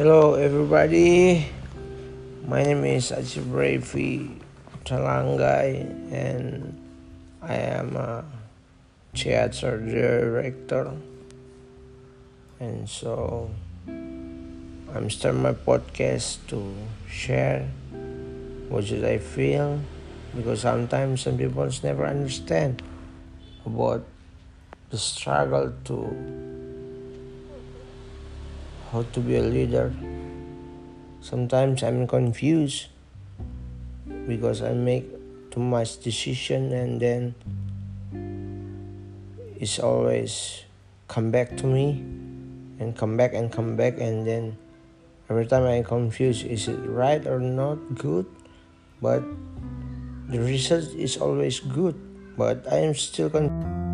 Hello, everybody. My name is Achibrafi Talangai, and I am a theater director. And so I'm starting my podcast to share what should I feel because sometimes some people never understand about the struggle to how to be a leader. Sometimes I'm confused because I make too much decision and then it's always come back to me and come back and come back and then every time I'm confused is it right or not good but the result is always good but I am still confused